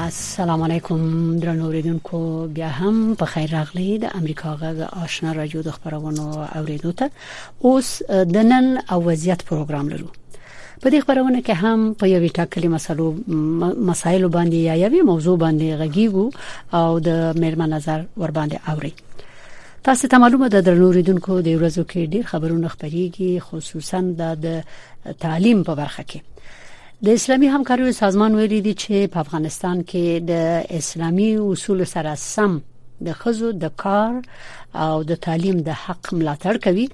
السلام علیکم درنو اوریدونکو بیا هم په خیر راغلی د امریکا غږ آشنا رادیو د خبرونو اوریدو ته اوس د نن او وضعیت پروګرام لرو په دې خبرونه کې هم په یوې ټاکلې مسلو مسایل باندې یا یوې موضوع باندې غږیږو او د مېرمه نظر ور باندې اوري تاسو ته معلومه ده د نوریدونکو د ورځو کې ډیر خبرونه خبريږي خصوصا د تعلیم په برخه کې د اسلامي همکاریو سازمان ویلي دی چې په افغانستان کې د اسلامي اصول سره سم د خزو د کار او د تعلیم د حق ملاتړ کوي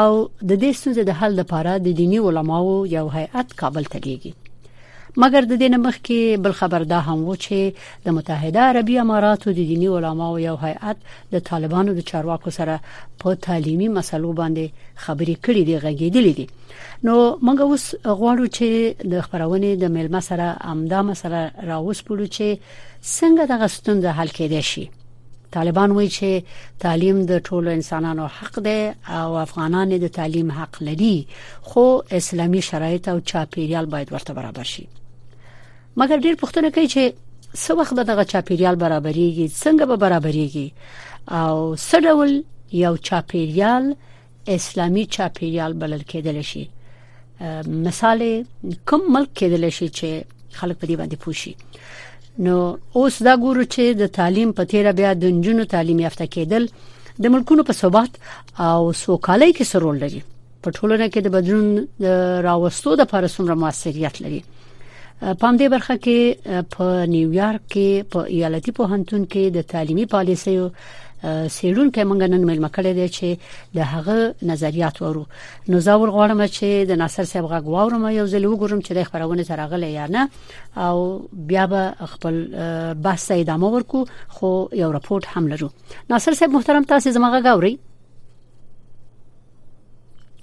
او د دې ستونزې د حل لپاره د دینی علماو یو هیئت کابل ته لیږي مګر د دې نمخ کې بل خبر دا هم و چې د متحده عربی اماراتو د دینی علماو یو هیئت د طالبانو د چارواکو سره په تعلیمي مسلو باندې خبرې کړې دي غږېدلې دي نو موږ اوس غواړو چې د خبرونه د ملما سره امدا مسله راوس پړو چې څنګه د غستوند حل کېدې شي طالبان وایي چې تعلیم د ټولو انسانانو حق دی او افغانان د تعلیم حق لري خو اسلامي شرایط او چاپیریال باید ورته برابر شي مګر ډیر پښتنه کوي چې څو وخت به دغه چاپیریال برابرېږي څنګه به برابرېږي او څه ډول یو چاپیریال اسلامی چاپیریال بلل کېدل شي مثال کوم ملک کېدل شي چې خلک په دې باندې پوښي نو اوس دا ګورو چې د تعلیم په تیر بیا د جنونو تعلیم یافته کېدل د ملکونو په ثبات او سوکالۍ کې سرول لري په ټولنه کې د بدلون راوستو د لپاره څومره موثریت لري پام دې برخه کې په نیویارک کې په ایالتي پوهنتون کې د تعلیمي پالیسیو سیرون کې مونږ نن ملما کړی دی چې د هغه نظریات ورو نو زاور غواړم چې د ناصر صاحب غږ واورم یو ځل وګورم چې د خبرونه تر غلې یا نه او بیا به خپل بحث ادامه ورکو خو یو رپورت هم لرو ناصر صاحب محترم تاسو زما غږ اورئ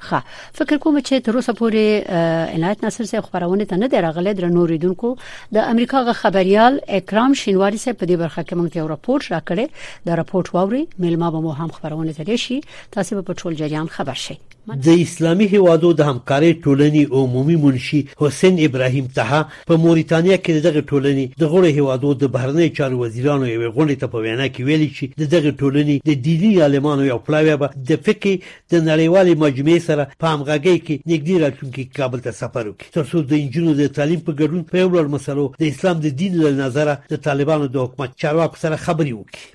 ښه فکر کوم چې تر اوسه پورې عنایت ناصر صاحب خبرونه ته نه درغله در نوریدونکو د امریکا غ خبريال اکرام شینواری صاحب په دې برخه کې موږ ته یو راپورټ راکړي دا راپورټ ووري ملما به مو هم خبرونه ته راشي تاسو په ټول جریان خبر شئ د اسلامي هیوادو د همکارۍ ټولنې عمومي منشي حسین ابراهیم طه په موریتانیا کې د دغې ټولنې د غړو هېوادو د بهرنیو چارو وزیرانو یوې غونډې ته په وینا کې ویلي چې د دغې ټولنې د دیني عالمانو یو پلاوی به د فقې د نړیوالې مجمعې سره په همغږۍ کې نږدې راتلونکي کې کابل ته سفر وکړي تر څو د نجونو د تعلیم په ګډون په یو لړ مسلو د اسلام د دین له نظره د طالبانو د حکومت چارواکو سره خبرې وکړي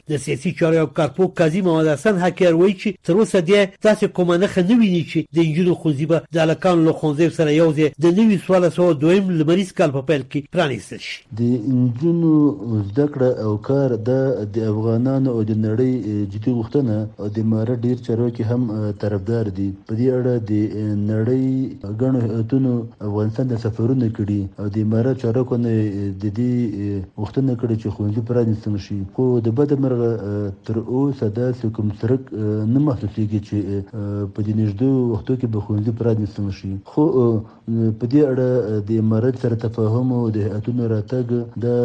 د سیاسي چارو یو کارپوه قاضي محمد حسن حقیار وایي چې تر اوسه دی داسې کومه نښه نه ویني چې د نجونو ښوونځي به د هلکانو له ښوونځیو سره یو ځای د نوي څوارلس سوه دویم لمریز کال په پیل کې پرانیستل شي. د نجونو زده کړه او کار دا د افغانانو او د نړۍ جدي غوښتنه او د امارت ډېر چارواکي هم طرفدار دي. په دې اړه د نړۍ ګڼو هیئتونو، افغانستان ته سفرونه کړي او د امارت چارواکو نه یې د دې غوښتنه کړې چې ښوونځي پرانیستل شي، خو د بده مرغه تر اوسه داسې کوم څرک نه محسوسېږي چې په دې نږدو وختو کې به ښوونځي پرانیستل شي، خو په دې اړه د امارت سره تفاهم او د هیئتونو راتګ دا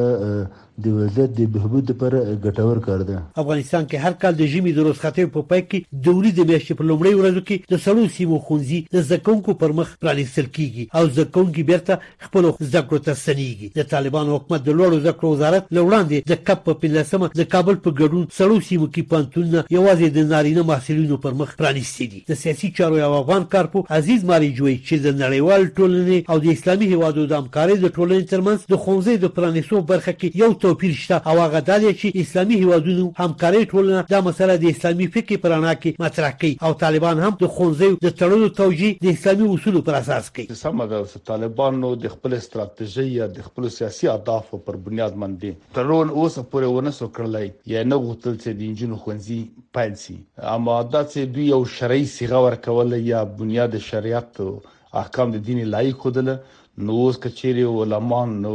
د وضعیت د بهبود لپاره ګټور کار ده. افغانستان کې هر کال د ژمي د روسختیو په پای کې د ولي د میاشتې په لومړیو ورځو کې د سړو سیمو ښونځي د زده کوونکو پر مخ پرانیستل کیږي او زده کوونکي بیرته خپلو زده کړو ته ستنیږي. د طالبانو حکومت د لوړو زده کړو وزارت له وړاندې د کب په پنځلسمه د کابل په ګډون سړو سیمو کې پوهنتونونه یوازې د نارینه محصلینو پر مخ پرانیستي دي. د سیاسي چارو یو افغان کارپوه عزیز ماریج وایي چې د نړیوالې ټولنې او د اسلامي هېوادو د همکارۍ د ټولنې ترمنځ د ښوونځیو د پرانیستو په برخه کې یو توپیر شته او هغه دا دی چې اسلامي هېوادونو همکارۍ ټولنه دا مسئله د اسلامي فقې په رڼا کې مطرح کوي او طالبان هم د ښوونځیو د تړلو توجیه د اسلامي اصولو پر اساس کوي. سمه ده اوس طالبان نو د خپلې ستراتیژۍ یا د خپلو سیاسي اهدافو پر بنیاد باندې تړون اوسه پورې ونه سو کړلای یا یې نه غوښتل چې د نجونو ښوونځي پیل شي اما دا چې دوی یو شرعي صيغه ورکول یا بنیاد شریعت او احکام د دین لایق خودل نو اوس کچېری علما نو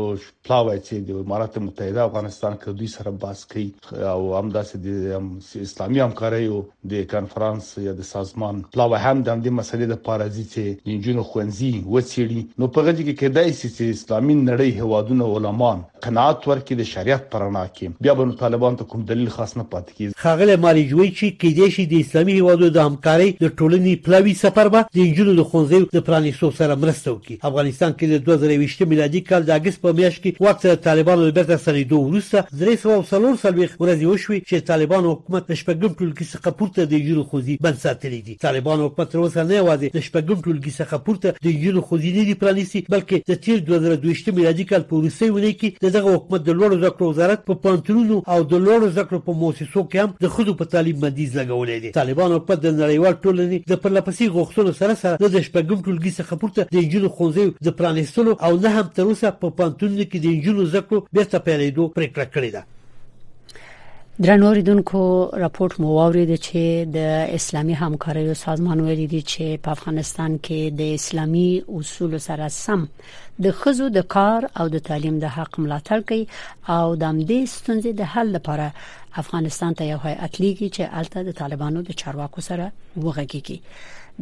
پلاوی چې د امارات متحده افغانستان کې دوی سره باس کوي او هم داسې د اسلامي همکارۍ او د کانفرنس یا د سازمان پلاوی هم د دې مسلې د پارازي چې د جنونو خوندزي وڅېړي نو په غږ کې کېدای شي چې اسلامي نړۍ هوادونو علما قناعت ورکړي د شريعت په رڼا کې بيا به نو طالبانو ته کوم دليل خاص نه پاتې کېږي. ښاغلی ماريج وایي چې کېدای شي د اسلامي هېوادو د همکارۍ د ټولنې پلاوي سفر به د نجونو د ښوونځیو د پرانیستو سره مرسته وکړي. افغانستان کې د دوه زره یوویشت میلادي کال د اګست په میاشت کې واک ته د طالبانو له بېرته ستنېدو وروسته درې سوه او څلور څلوېښت ورځې وشوې چې طالبانو حکومت له شپږم ټولګي څخه پورته د نجونو ښوونځي بند ساتلي دي. طالبانو په تر اوسه نه یوازې د شپږم ټولګي څخه پورته د نجونو ښوونځي نه دي پرانیستي، بلکې د تېر دوه زره دویشت میلادي کال په وروستۍ اونۍ کې د دغه حکومت د لوړو زده کړو وزارت په پوهنتونونو او د لوړو زده کړو په موسسو کې هم د ښځو په تعلیم بندیز لګولی دی. طالبانو په د نړیوال ټولنې د پرلپسې غوښتنو سره سره نه د شپږم ټولګي څخه پورته د نجونو ښوونځیو د پرانیستلو او نه هم تر اوسه په پوهنتونونو کې د نجونو زده کړو بېرته پیلېدو پرېکړه کړې ده. درنو ریدونکو راپورټ مو واورید چې د اسلامي همکاریو سازمان ویلي دی چې په افغانستان کې د اسلامي اصول سره سم د خزو د کار او د تعلیم د حق ملاتړ کوي او د امدې ستونزې د حل لپاره افغانستان ته یو هیئت لیږي چې الته د طالبانو د چارواکو سره وغږیږي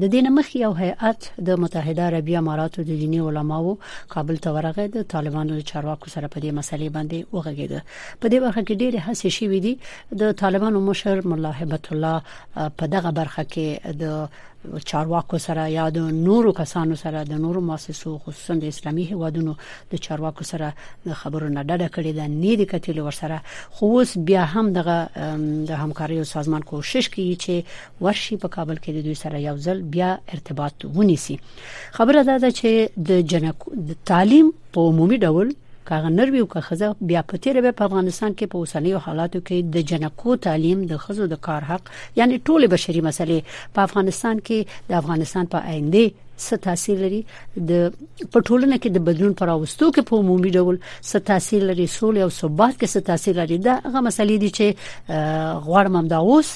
د دین مخ یو هیئت د متحده عربی اماراتو د دینی علماو کابل ته ورغه د طالبانو چارواکو سره په دې مسلې باندې وغږیده په دې برخه کې ډېرې هڅې شوې دي د طالبانو مشر مولا هبت الله په دغه برخه کې د چارواکو سره یا د نورو کسانو سره د نورو مؤسسو خصوصا د اسلامي هوادونو د چارواکو سره د خبرو نه ډډه کړې ده نه دي کتل ورسره خو اوس بیا هم دغه د همکاري او سازمان کوشش کوي چې ورشي په کابل کې د دوی سره یو ځل بیا ارتباط ونیسي خبره ده چې د جنکو د تعلیم په عمومي ډول کاغه نر ویو که خزه بیا په تیر به په افغانستان کې په اوسنیو حالاتو کې د جنکو تعلیم د خزو د کار حق یعنی ټول بشري مسلې په افغانستان کې د افغانستان په آینده څه تاثیر لري د پټولنه کې د بدلون پر اوستو کې په عمومي ډول څه تاثیر لري سولې او ثبات کې څه تاثیر لري دا هغه مسلې دي چې غواړم دا اوس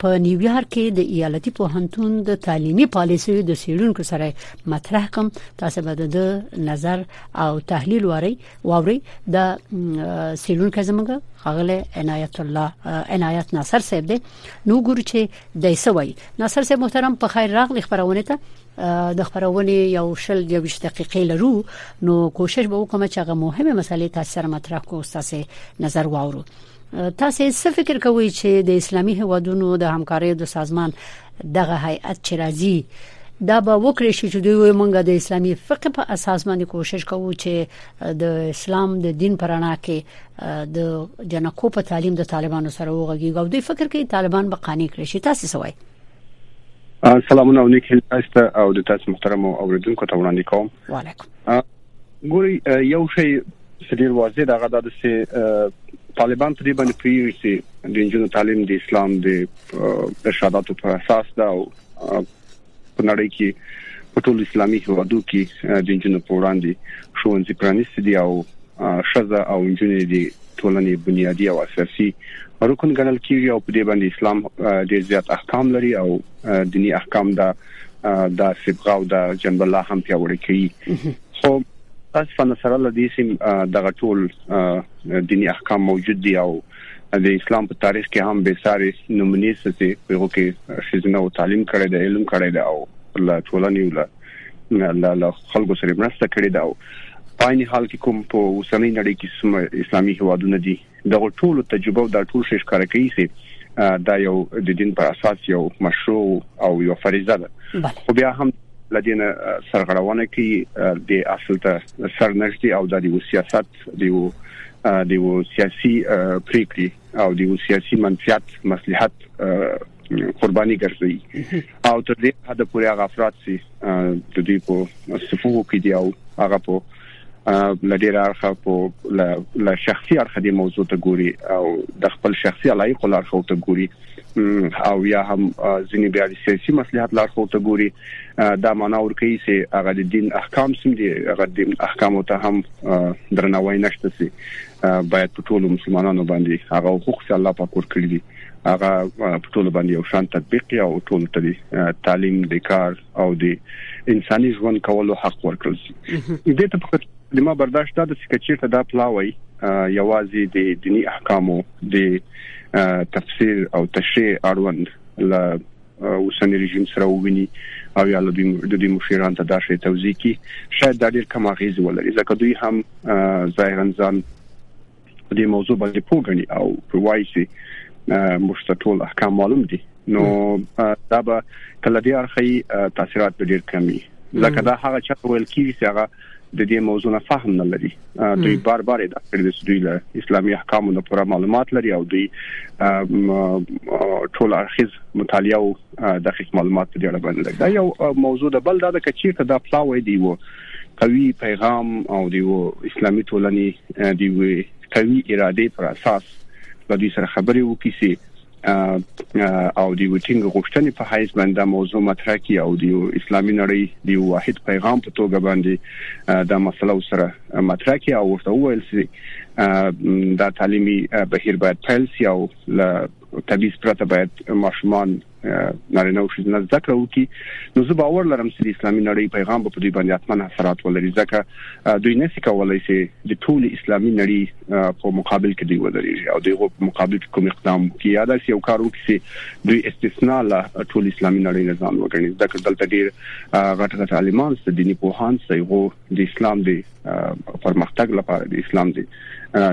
په نیویارک کې د ایالتي پوهنتون د تعلیمي پالیسیو د سیړونکو سره مطرح کوم تاسو به د نظر او تحلیل وری ووري د سیړونکو زموږ خغله عنایت الله عنایت ناصر صاحب دی نو ګورو چې د سوي ناصر صاحب محترم په خیر راغلی خبرونه ته د خبرونه یو شل یو دقیقې لرو نو کوشش به وکم چې هغه مهمه مسلې تاسو سره مطرح کو تاسو نظر واورو تاسو څه فکر کوئ چې د اسلامي هوادونو د همکارۍ د سازمان دغه هیئت چې راځي دا به وکړي چې دوی موږ د اسلامي فقه په اساس باندې کوشش کوو چې د اسلام د دین پرانا کې د جنکو په تعلیم د طالبانو سره وغږیږي او دوی فکر کوي طالبان به قانع کړي شي تاسو سوای سلامونه او نیک هیله تاسو او د تاسو محترم اوریدونکو ته وړاندې کوم وعلیکم ګوري یو شی چې ډیر واضح دا غدا ده چې طالبان په دې باندې پیوي چې د جنونو تعلیم د اسلام د ارشاداتو په اساس دا او په نړۍ کې په ټول اسلامي هوادو کې د جنونو په وړاندې شوونځي پرانیستي دي او شزه او جنونې دي ټولنې بنیادی او اساسي رکن ګڼل کیږي او په دې باندې اسلام ډیر زیات احکام لري او دینی احکام دا دا سبغاو دا جنب الله هم پیاوړی کوي خو پس فن سره لدی سیم دغه ټول دینی احکام موجود دي او د اسلام په تاریخ کې هم به ساري نمونې ستې په یو کې شزنه او تعلیم کړي د علم کړي دا او لا ټولنې ولا لا لا خلکو سره مرسته کړي دا او په عین حال کې کوم په اوسنۍ نړۍ کې سم اسلامي هوادونه دي دغه ټولو تجربه او دا ټول شي ښکاره کوي چې دا یو د دین پر اساس یو مشروع او یو فریضه ده خو بیا هم لدین سرغړونه کوي د اصل ته سر نشدي او د یو سیاست د یو د یو سیاسي پریکړي او د یو سیاسي منفعت مصلحت قرباني ګرځي او تر دې حد پورې هغه افراد سي د دې په صفوو کې دی او هغه په لډیر اړخه په ل شخصي اړخه د موضوع ته ګوري او د خپل شخصي علایق لار خو ته ګوري او یا هم ځینې بیا د سیاسي مصلحت لار خو ته ګوري دا معنا ورکوي چې هغه د دین احکام سم دي هغه د احکام ته هم درناوی نشته سي باید په ټولو مسلمانانو باندې هغه حقوق چې الله پاک ورکړي دي هغه په ټولو باندې یو شان تطبیق یا او ټولو ته دي تعلیم د کار او د انساني ژوند کولو حق ورکړل شي دې ته په کلمه برداشت دا د سکچیرته دا پلاوي یوازې د دینی احکامو د تفسیر او تشریح اړوند له اوسنی رژیم سره وویني او یا له د دې مشیران ته دا شی توضیح کی شاید دا ډیر کم اغیز ولري ځکه دوی هم ظاهرا ځان په دې موضوع باندې پوګني او وایي چې موږ ټول احکام معلوم دي نو دا به کله دې اړخي تاثیرات ډیر کمی لکه دا هغه چا ویل کیږي چې هغه د دې موضوع نه فهم نه لري دوی بار بار دا کړی چې دوی له اسلامي احکامو نه پوره معلومات لري او دوی ټول اړخیز مطالعه او دقیق معلومات په دې اړه باندې لري دا یو موضوع ده بل دا د کچیر ته دا پلاوي دی وو قوي پیغام او دی وو اسلامي ټولنې دی وو قوي اراده پر اساس د دې سره خبرې وکړي او د یو ټینګ غوښتنې په حیث باندې موضوع مطرح کی او د اسلامي نړۍ د یو واحد پیغام په توګه باندې دا مسله سره مطرح کی او ورته وویل سي دا تعلیمي بهیر باید پیل سي او له تبعیض پرته باید ماشومان نارینه او ښځینه زده کړه وکړي نو زه باور لرم چې د اسلامي نړۍ پیغام به په دوی باندې اتمن اثرات ولري ځکه دوی نشي کولای چې د ټول اسلامي نړۍ په مقابل کې دی ودرېږي او دغه په مقابل کې کوم اقدام کوي یا داسې یو کار وکړي چې دوی استثناء له ټول اسلامي نړۍ نه ځان وګڼي ځکه دلته ډیر غټ غټ عالمان ست دیني پوهان سیغو د اسلام دی پرمختګ لپاره د اسلام دی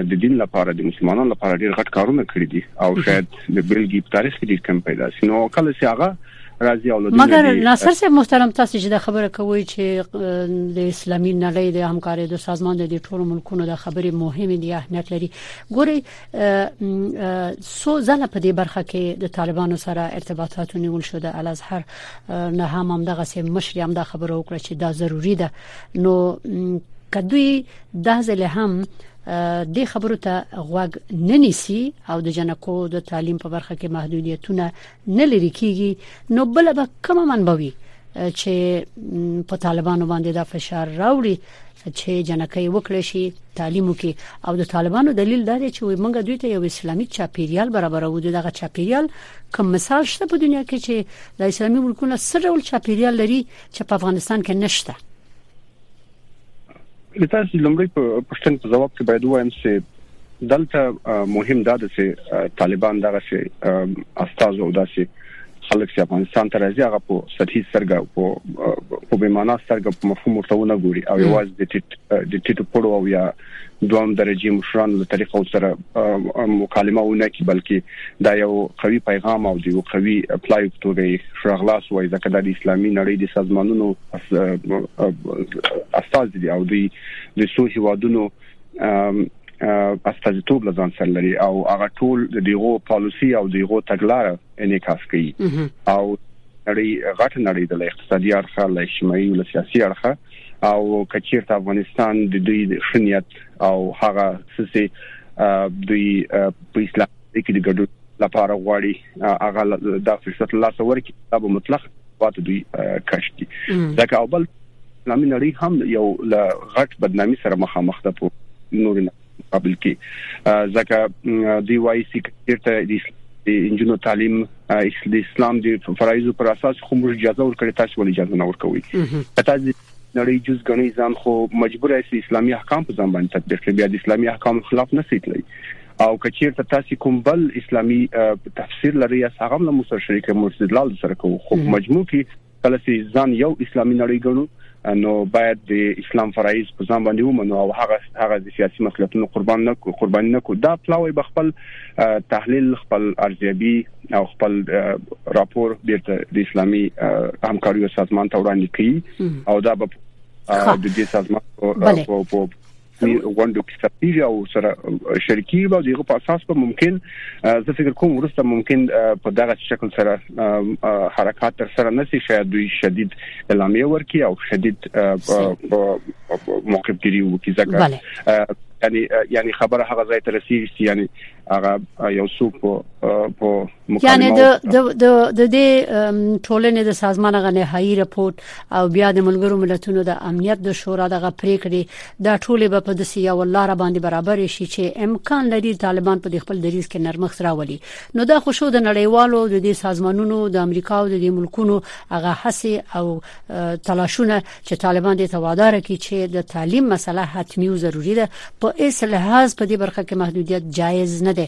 د دین لپاره د مسلمانانو لپاره ډیر غټ کارونه کړی دي او شاید د بلګي په تاریخ کې ډیر کم پیدا شي نو کله چې هغه راځي او لدی مګر ناصر صاحب محترم تاسو چې د خبره کوي چې د اسلامي نړۍ د همکارۍ د سازمان د ټولو ملکونو د خبرې مهمه دي اهمیت لري ګوري سو ځله په دې برخه کې د طالبانو سره ارتباطات نیول شو د الازهر نه هم هم دغه سه مشر هم دا خبره وکړه چې دا ضروری ده نو کدوې د ځل هم د خبرو ته غوږ نه نیسی او د جنکو د تعلیم په برخه کې محدودیتونه نه لري کیږي نو بل به کومه منبع وي چې په طالبانو باندې دا فشار راوړي چې جنکې وکړي شي تعلیم وکړي او د طالبانو دلیل دا دی چې موږ دوی ته یو اسلامي چاپیریال برابرو دغه چاپیریال کوم مثال شته په دنیا کې چې د اسلامي ملکونو سره ډول چاپیریال لري چې په افغانستان کې نشته لته چې لمړی په پښتن په جواب کې باید وایم چې دلته مهم دا ده چې طالبان دغه چې استاد او داسې خلک چې افغانستان ته راځي هغه په سطحي سرګه په په بیمانه سرګه په مفهوم ورته ونه ګوري او یوازې د ټیټ د ټیټ پړو او یا دوام درجه مشران له طریقه سره مکالمه ونه کی بلکې دا یو قوي پیغام او دی قوي پلای په توګه شرغلاس وای ځکه د اسلامي نړۍ د سازمانونو استاد دي او دوی د سو هیوادونو استازیتوب لزان سره لري او هغه ټول د دیغو پالیسی او دیغو تګلارې انعکاس کوي او نړۍ غټ نړۍ د اقتصادي اړخه له اجتماعي او سیاسي اړخه او کچیرته افغانستان د دوی ښه نیت او هغه سسي دوی په اسلام کې د ګډون لپاره غواړي هغه دا فرصت لا څور کې دا به مطلق پاتې دوی کش دي ځکه او بل اسلامي نړۍ هم یو له غټ بدنامي سره مخامخ ده په نور نه مقابل کی ځکه دی وایي چې چیرته د انجونو تعلیم د اسلام د فرایضو پر اساس خو موږ اجازه ورکړی تاسو ولې اجازه نه ورکوي کته د نړۍ جز غني ځان خو مجبور یې اسلامي احکام په ځان باندې تطبیق کړي بیا د اسلامي احکام خلاف نه سیتلی او کچیر ته تاسو کوم بل اسلامي تفسیر لري یا هغه له مو سره شریک مو استدلال سره کوو خو مجموع کې کله چې ځان یو اسلامي نړۍ ګڼو نو باید د اسلام فرایض په ځان باندې ومنو او هغه هغه د سیاسي مسلکونو قربان نه کو قرباني نه کو دا پلاوی به خپل تحلیل خپل ارزیابي او خپل راپور بیرته د اسلامي همکاریو سازمان ته وړاندې کړي او دا به د دې سازمان په غونډو کې ثبتيږي او سره شریکي او دغه په اساس به ممکن زه فکر کوم ورسته ممکن په دغه شکل سره حرکت تر سره نسی شاید دوی شدید اعلامیه ورکي او شدید موقف ګری وکي ځکه یعنی یعنی خبره هغه ځای ته رسیږي یعنی هغه یو څوک په یعنی د د د د ټولنې د سازمان غ نهایی رپورت او بیا د ملګرو ملتونو د امنیت د شورا دغه پریکړې دا ټولې به په دسی یو لار باندې برابر شي چې امکان لري طالبان په خپل دریز کې نرمښت راولي نو دا خوشو د نړیوالو د دې سازمانونو د امریکا او د دې ملکونو هغه هڅه او تلاشونه چې طالبان د توادار کی چې د تعلیم مسله حتمی او ضروری ده په اصل هاذ په دې برخه کې محدودیت جایز نه ده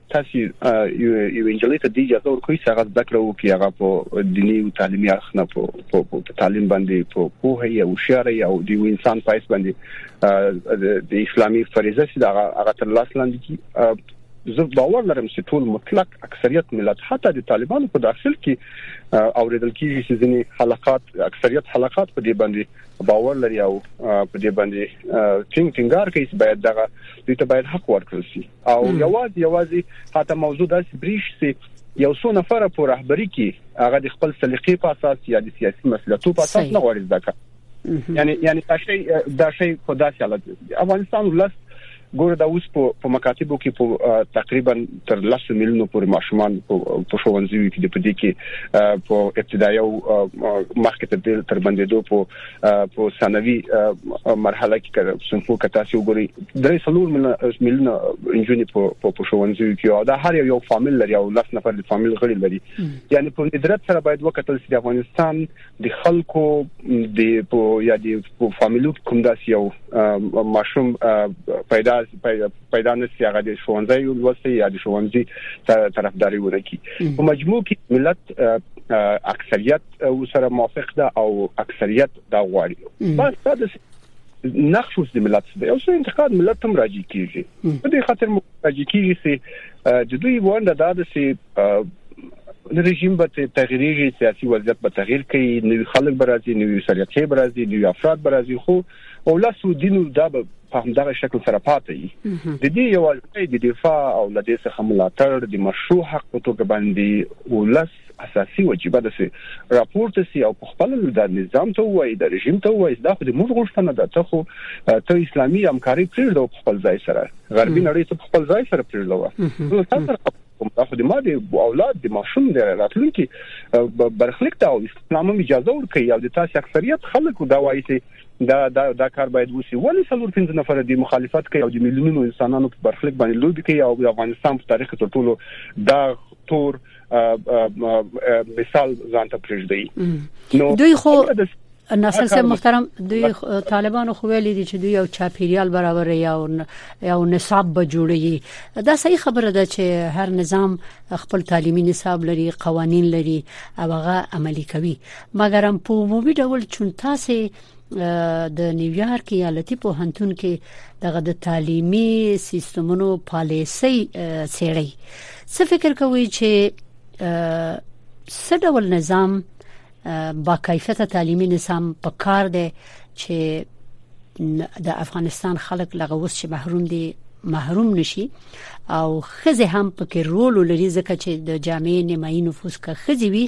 تاسو یو انجلۍ ته دی اجازه ورکوي چې هغه زده کړه وکړي هغه په دیني او تعلیمي اړخ نه په په تعلیم باندې په پوهه یا هوښیار یا د یو انسان پایس باندې د اسلامي فریضه چې دا هغه تر لاس لاندې کی زه باور لرم چې ټول مطلق اکثریت ملت حتی د طالبانو په داخل کې اوریدل کیږي چې ځینې حلقات اکثریت حلقات په دې باندې باور لري او په دې باندې ټینګ ټینګار کوي چې باید دغه دوی ته باید حق ورکړل شي او یوازې یوازې هاته موضوع داسې بریښ سي یو څو نفر په رهبری کې هغه د خپل سلیقې په اساس یا د سیاسي مسلطو په اساس نه غوړي ځکه یعنی یعنی دا شی دا شی په داسې حالت دی افغانستان ولس ګور دا اوس په مکاتبو کې په تقریبا تر 10 میلیونو پورې ماشومان په شوونځیو کې د پدې کې په ابتدایي او مخکې تبدیل تر بندیدو په په ثانوي مرحله کې کړه سنفو کتا سي وګوري درې څلور ملیونه انجونې په په شوونځي کې او دا هر یو فامیل لري او لس نفر د فامیل غړي لري یعنی په ندرت سره باید وکتل سي د افغانستان د خلکو د په یا د فامیلو کوم داسې یو ماشوم پیدا پیدا نه سي هغه د شوونځي لوستي یا د شوونځي طرفداري ورکی په مجموع کې ملت اکثریت سره موافق ده او اکثریت دا غواړي بس دا د نقش اوس د ملت دی او څه انتقاد ملت هم راځي کیږي په دې خاطر مو راځي کیږي چې د دوی ونده دا د سي رژیم به تغییري سیاسي وضعیت به تغییر کوي نو خلک به راځي نو سلیقې به راځي نو افراد به راځي خو اولس او دین دا به په همدغه شکل سره پاتې وي د دې یوازې د دفاع او لدې څخه ملاتړ د مشروع حق په توګه باندې اولس اساسي وجيبه ده چې راپورته سي او په خپل د نظام ته وایي د رژیم ته وایي دا خو د موږ غوښتنه ده ته خو ته اسلامي همکاري پرېږده په خپل ځای سره غربي نړۍ ته په خپل ځای سره پرېږده نو تاسو دا خو د ما د اولاد د ماشوم د راتلونکي برخلیک ته او اسلام هم اجازه ورکړي او د تاسو اکثریت خلکو دا وایي چې دا دا دا کار باید وشي ولې څلور پنځه نفر د مخالفت کوي او د میلیونونو انسانانو په برخلیک باندې لوبي کوي او د افغانستان په تاریخ تر ټولو دا تور مثال ځان ته پرېږدي نو دوی خو ناصر صاحب محترم دوی طالبانو خو ویلي دي چې دوی یو چاپیریال برابر یو یو نصاب به جوړي دا صحیح خبره ده چې هر نظام خپل تعلیمي نصاب لري قوانين لري او هغه عملی کوي مګر هم په عمومي ډول چون تاسو د نیویارک ایالتي پوهنتون کې دغه د تعلیمي سیستمونو پالیسي سیړي څه فکر کوي چې څه ډول نظام با کیفیت تعلیمي نظام په کار دی چې د افغانستان خلک لغه اوس چې محروم دي محروم نشي او خزه هم پکې رول لري ځکه چې د جامعې نیمایي نفوس که خزه وي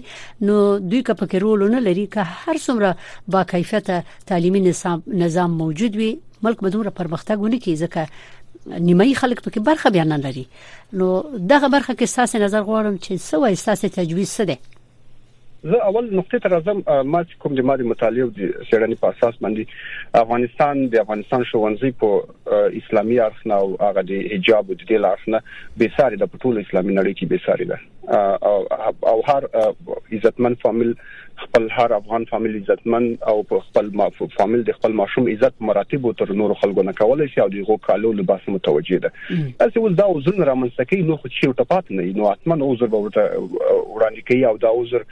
نو دوی که پکې رول نه لري که هر څومره با کیفیت تعلیمي نظام نظام موجود وي ملک به دومره پرمختګ ونه کوي ځکه نیمایي خلک پکې برخه بیان نه لري نو دغه برخه کې ساس نظر غواړم چې سوې ساس تجویز څه ده زه اول نقطې ته راځم ما چې کوم د ماري مطالعه او د سړنې په اساس باندې افغانستان د افغانستان شوونځي په اسلامي اړخ نه او هغه د حجاب او د دې اړخ نه به ساري د ټولو اسلامي نړۍ کې به ساري ده او هر عزتمن فامیل خپل هر افغان فامیل عزتمن او خپل فامیل د خپل ماشوم عزت مراتب تر نورو خلکو نه کولای شي او دغه کالو لباس متوجي ده تاسو ول دا عذر رامنځ ته کوي نو خو چې ورته پات نه نو اتمن عذر به ورته وړاندې کوي او دا عذر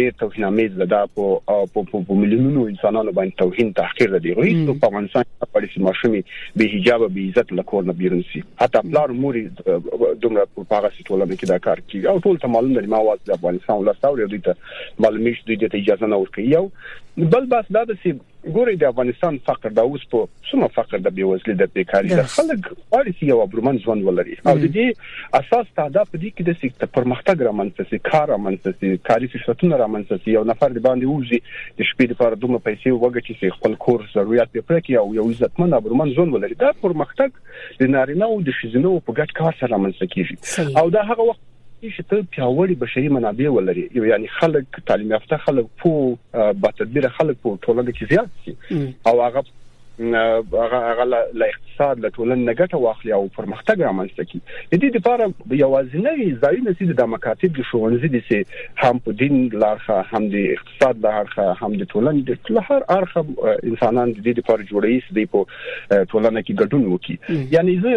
ډیر توهین امیز ده دا په په ملیونونو انسانانو باندې توهین تحقیر دی غوي نو په افغانستان کې په دې ماشومي به حجاب به عزت لکور نه بیرون سي حتی پلار موري دومره په هغه سټولنه کې دا کار کوي او ټول ته معلوم دی ما واز د افغانستان ولستاوري دوی ته معلومیش دوی ته اجازه نه ورکوي یو بل بس دا د ګورئ د افغانستان فقر دا اوس په څومره فقر د بیوزلی د بیکاری د خلک غواړي چې یو برمن ژوند ولري او د دې اساس ته دا په دې کې د سیکت پرمختګ رامنځته سي کار رامنځته سي کاري فرصتونه رامنځته سي یو نفر د باندې ووزي د شپې لپاره دومره پیسې وګټي چې خپل کور ضرورت یې پوره کړي او یو عزتمن برمن ژوند ولري دا پرمختګ د نارینه او د شیزنو په ګټ کار سره رامنځته کیږي او دا هغه وخت چې ته پیاوړي بشري منابع ولري یو یعنی خلک تعلیم یافته خلک پو با تدبیر خلک پو ټولنه کې زیات شي او هغه هغه هغه له اقتصاد له ټولن نګټه واخلي او پرمختګ رامنځته کړي د دې لپاره یوازینی ځای نه سي د مکاتب د شونځي دي سي هم په دین لارخه هم د اقتصاد لارخه هم د ټولن د لهر ارخه انسانان د دې لپاره جوړي سي په ټولنه کې ګډون وکړي یعنی زه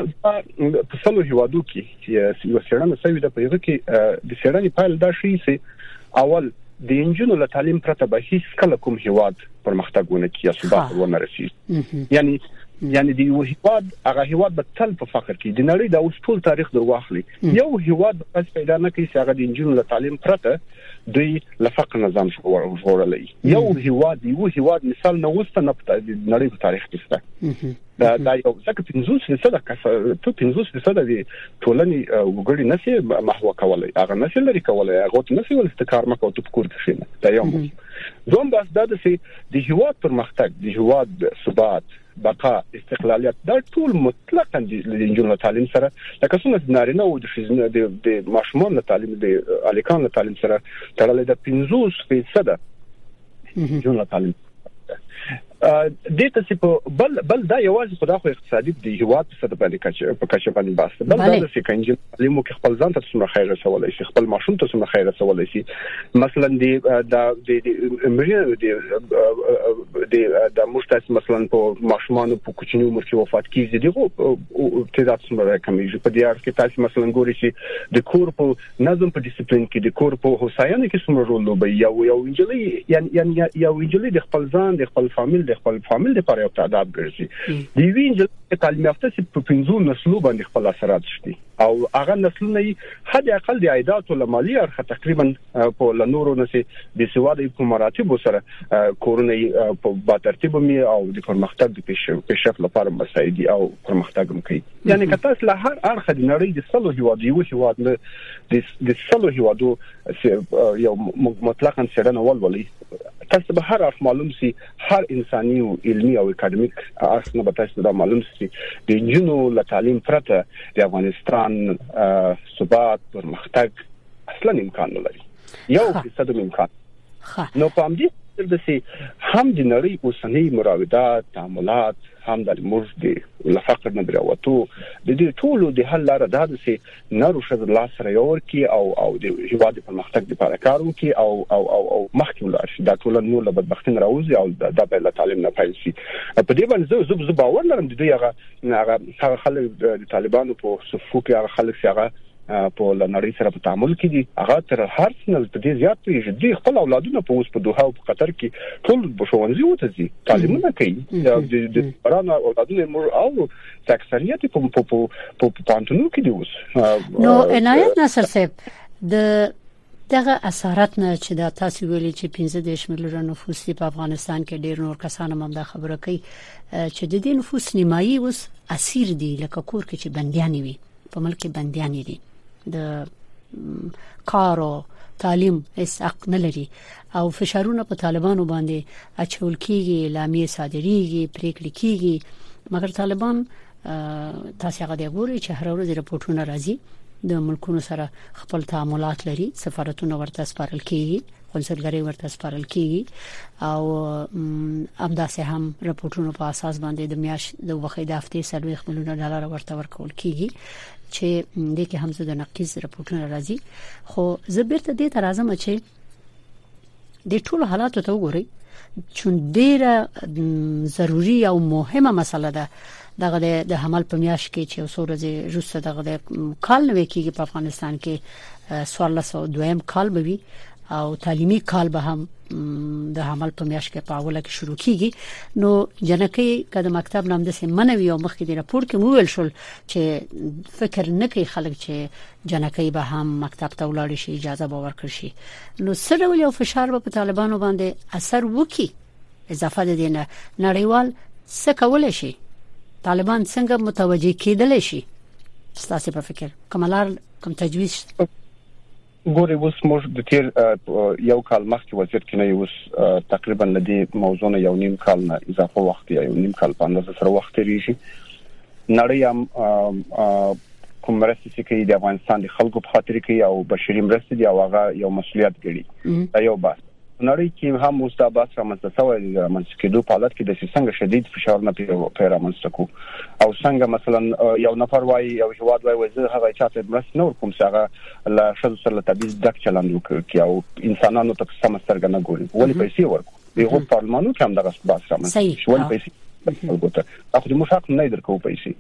په سلو هوادو کې یو څېړنه سوي ده په هغه کې د څېړنې پایل دا شي چې اول د انجونو له تعلیم پرته به هیڅ کله کوم هیواد پرمختګ ونه کړي یا ثبات ونه رسیږي یعنی یعنی د یو هیواد هغه هیواد به تل په فقر کې د نړۍ د اوس ټول تاریخ در واخلي یو هیواد پس پیدا نه کوي چې هغه د انجونو له تعلیم پرته دوی له فقر نه ځان ژغورلی یو هیواد یو هیواد مثال نه وسته نه په نړۍ په تاریخ کې دا دا یو څکه 50% د کس ته 50% د ټولنې وګړي نسی محو کولای هغه نسی لري کولای هغه ته نسی ولست کار مکو ته پکور کې شینه دا یو دوم بس دا د سي د هیواد پرمختګ د هیواد ثبات بقا استقلالیت دا ټول مطلقاً د انجونو تعلیم سره لکه څنګه چې نارینه او د شیزنه د ماشومان تعلیم د الیکان تعلیم سره تړلې ده 50% جون له تعلیم دې ته چې په بل بل دا یوازې خدا خو اقتصادي د هیواد په سطح باندې کچ په کچ باندې باسته بل دا چې کنجي تعلیمو کې خپل ځان ته څومره خیر رسولای شي خپل ماشوم ته څومره خیر رسولای شي مثلا دی دا د مریض دی د د مشتاس مثلا په ماشومان په کوچنیو عمر کې وفات کیږي دغه تعداد څومره کمیږي په دې اړه کې تاسو مثلا ګوري چې د کور په نظم په ډیسپلین کې د کور په هوساینه کې څومره رول لوبي یا یو انجلۍ یعنی یعنی یو انجلۍ د خپل ځان د خپل فامیل د خپل فامیل لپاره یو تعداد ګرځي د وی انجلۍ تعلیم یافته چې په پنځو نسلو باندې خپل اثرات شتي او هغه نسلونه یې حد اقل د عیدات او مالی اړخه تقریبا په لنورو نسي د سواد په مراتب سره کورونه په با ترتیب می او د پرمختګ د پیشرفت لپاره مساعدي او پرمختګ هم کوي یعنی که تاسو له هر اړخه د نړۍ د سلو هیوادو یو هیواد نه د سلو هیوادو یو مطلقاً سړنه ولولي تاسو به هر اړخ معلوم سي هر انساني او علمي او اکاډمیک اړخ نه به تاسو دا معلوم سي د جنو له تعلیم پرته د افغانستان ثبات پرمختګ اصلا امکان نه لري یو فیصد امکان نو په همدې خاطر د سي هم د نړۍ اوسنۍ مراودات تعاملات هم د موږ د لفقر نه دراوتو د دې ټولو د حل لار دا ده چې نارو شذ الله سره یو ورکی او او د هیواد پرمختګ لپاره کار وکړي او او او او مخکې ولاړ شي دا ټول نور له بدبختی نه راوځي او دا به له تعلیم نه پیل شي په دې باندې زه زه باور لرم د دوی هغه هغه خلک د طالبانو په صفو کې هغه خلک چې هغه په لنړۍ سره په تعامل کې دي هغه تر هر څه نه په دې زیات پیږي دوی خپل اولادونه په اوس په دوه او په قطر کې ټول بشوونځي وته دي تعلیمونه کوي د برانو اولادونه موږ او اکثریت په په په پانتونو کې دي اوس نو عنایت نصر صاحب د دغه اسارت نه چې دا تاسو ویلي چې 15 میلیون نفوس په افغانستان کې ډیر نور کسان هم دا خبره کوي چې د دې نفوس نیمایي اوس اسیر دي لکه کور کې چې بنديان وي په ملک کې بنديان دي د کار او تعلیم هیڅ حق نه لري او فشارونه په طالبانو باندې اچول کیږي لامیه صادریږي پریکړې کیږي مګر طالبان تاسو هغه دی ګوري چې هر ورځ رپورټونه راځي د ملکونو سره خپل تعاملات لري سفارتونه ورته سپارل کیږي قونسلګرۍ ورته سپارل کیږي او همداسې هم راپورټونو په اساس باندې د میاش د وخې د هفته سلوي خپلونه ډالر ورته ورکول کیږي چې د کې هم زه د نقیز راپورټونه راځي خو زه بیرته دې تر اعظم چې د ټولو حالاتو ته وګورئ چون ډیره ضروری او مهمه مسله ده دغه د حمل په میاشت کې چې اوسو ورځې روسته دغه د کال نوې کېږي په افغانستان کې 1402 کال به وي او تعلیمي کال به هم د حمل په میاشت کې په اوله کې شروع کیږي نو جنکې کله مکتب نام د سیمنوي او مخکې د راپور کې مو ویل شول چې فکر نه کوي خلک چې جنکې به هم مکتب ته ولاړ شي اجازه به ورکړي نو سره یو فشار به په طالبانو باندې اثر وکړي اضافه د دینه نړیوال څه کولای شي طالبان څنګه متوجي کېدل شي ستاسو په فکر کوملار کوم تجویز ګوري اوس موږ د تیر یو کال مخکې وضعیت کې نه یو تقریبا لدی موضوع نه یو نیم کال نه اضافه وخت یا یو نیم کال په اندازه سره وخت ریږي نړۍ هم کوم مرستې چې کوي د افغانستان د خلکو په خاطر کوي او بشري مرستې دی او هغه یو مسولیت ګڼي دا یو بحث په نړۍ کې هم اوس دا بحث رامنځته شوی دی د رامنځته کېدو په حالت کې د څنګه شدید فشارونه په رامنځته کو او څنګه مثلا یو نفر وای یو هواد وای وزه هغه چاته مرسته نور کوم چې هغه له شذ سره له تبعیض ډک چلند وکړي او انسانانو ته په سم سترګه نه ګوري ولې پیسې ورکو یو پارلمانو کې هم دغه بحث رامنځته شو ولې پیسې دا خو موږ حق نه درکو پیسې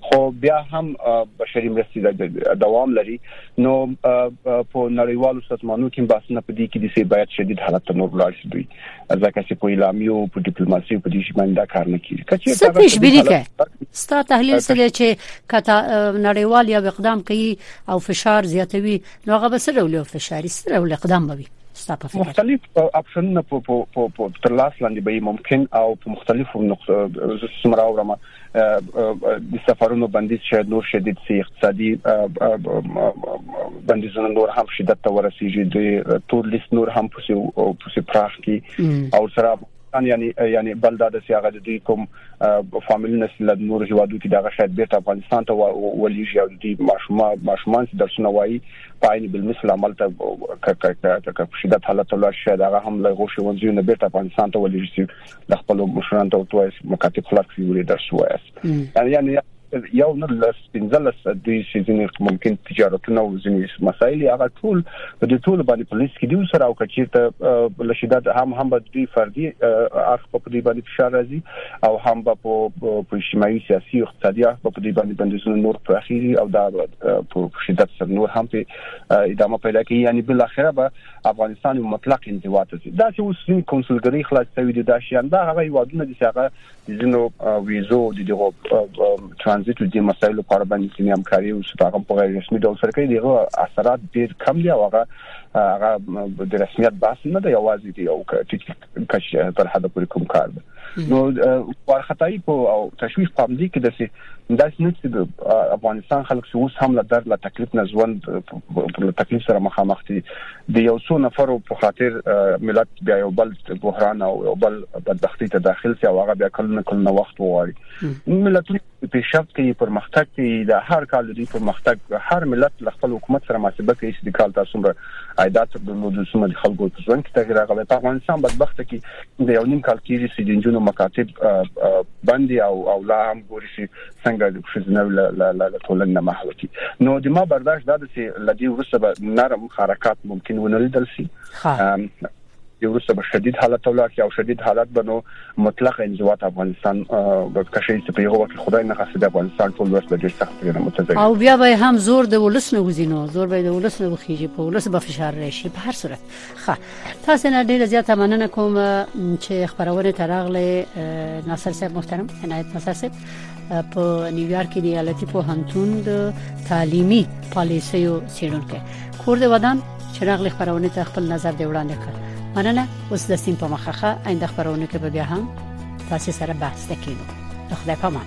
خو بیا هم بشري مرستې دوام لري نو په نړیوالو سازمانونو کې بحث نه پدې کې د سي باید شدید حالت ته نور لاړ شي دوی ځکه چې په اعلامیو په ډیپلوماسي په دې شي باندې دا کار نه کیږي کچې څه تشبیری کوي ستا تحلیل څه دی چې کته نړیوال یا اقدام کوي او فشار زیاتوي نو هغه به سره ولې فشاري سره ولې اقدام کوي ستا په فکر مختلف اپشنونه په په تر لاس لاندې به ممکن او په مختلفو نقطو سمرا ورما د سفرونو بندیز شه نور شدید سي اقتصادي بندیزونه نور هم شدت ته ورسیږي د تور لیست نور هم پوسې پوسې پراخ کی او سره یعنی یعنی بل دا د سیاغه د دوی کوم فامیلونه چې له نور هیوادو کې دغه شاید بیرته افغانستان ته ولېږي او دوی ماشومان ماشومان چې درسونه وایي په عین بالمثل عمل ته په شدت حالت ولر شي دغه هم له غوښې ونځي نه بیرته افغانستان ته ولېږي چې د خپل مشران ته وتوي مکاتب خلاص کړي وري درس وایي یعنی یو نه لس پنځلس دوی چې ځینې ممکن تجارتونه او ځینې مسایل هغه ټول په دې ټول باندې په لیست کې دي سره او کچیرته له شدت هم هم به دوی فردي اخ په دې باندې فشار راځي او هم به په اجتماعي سیاسي او اقتصادي اخ په دې باندې بندیزونه نور پراخیږي او دا په شدت سره نور هم په ادامه پیدا کوي یعنی بل اخره به افغانستان یو مطلق انزوا ته ځي دا چې اوس کونسلګری خلاص شوی دی دا شي دا هغه یوادونه دي چې هغه ځینو ویزو د دغه ترانزیت د مسایلو په اړه باندې چې همکاري او شفاف په غیر رسمي ډول سره کوي دغه اثرات ډیر کم دي او هغه هغه د رسمیت بحث نه دی یوازې دی او ټیټ کش تر حد پورې کوم کار دی نو ورختای په او تشویش په دې کې د داسې نه چې افغانستان خلک اوس هم له درد له تکلیف نه ژوند له تکلیف سره مخامخ دي د یو څو نفرو په خاطر ملت بیا یو بل بحران او یو بل بدبختی ته داخل شي او هغه بیا کلونه کلونه وخت وغواړي ملتونه پیشرفت کوي پرمختګ کوي د هر کال د پرمختګ هر ملت له خپل حکومت سره محاسبه کوي چې د کال تاسو مر عیدات درلود سم د خلکو په ژوند کې تغیر راغلی په افغانستان بدبخت کې د یو نیم کال کېږي چې د جنونو مکاتب باندې او او لا هم ګوري چې څنګه فزنوي له ټولنې نه محو کی نو د ما برداشت دا چې لدی ورسره به نرم حرکت ممکن ونه لیدل شي یو ورسره به شدید حالت ولاړ شي او شدید حالت به نو مطلق انزوا ته افغانستان کشي چې په یو وخت خدای نه خاصه د افغانستان ټول ورس به ډیر سخت نه متضرر او بیا به هم زور د ولس نه وزینو زور به د ولس نه وخیږي په ولس به فشار راشي په هر صورت ښه تاسو نه ډیره زیاته مننه کوم چې خبرونه ته راغله ناصر صاحب محترم عنایت ناصر صاحب په نیویارک کې د ایالتي پوهنتون د تعلیمي پالیسیو څېړونکی کور د ودان چې راغله خبرونه ته خپل نظر دی وړاندې کړ مننه اوس د سیم په مخخه آینده خبرونه کې به بیا هم تاسو سره بحث وکړو خدای پامان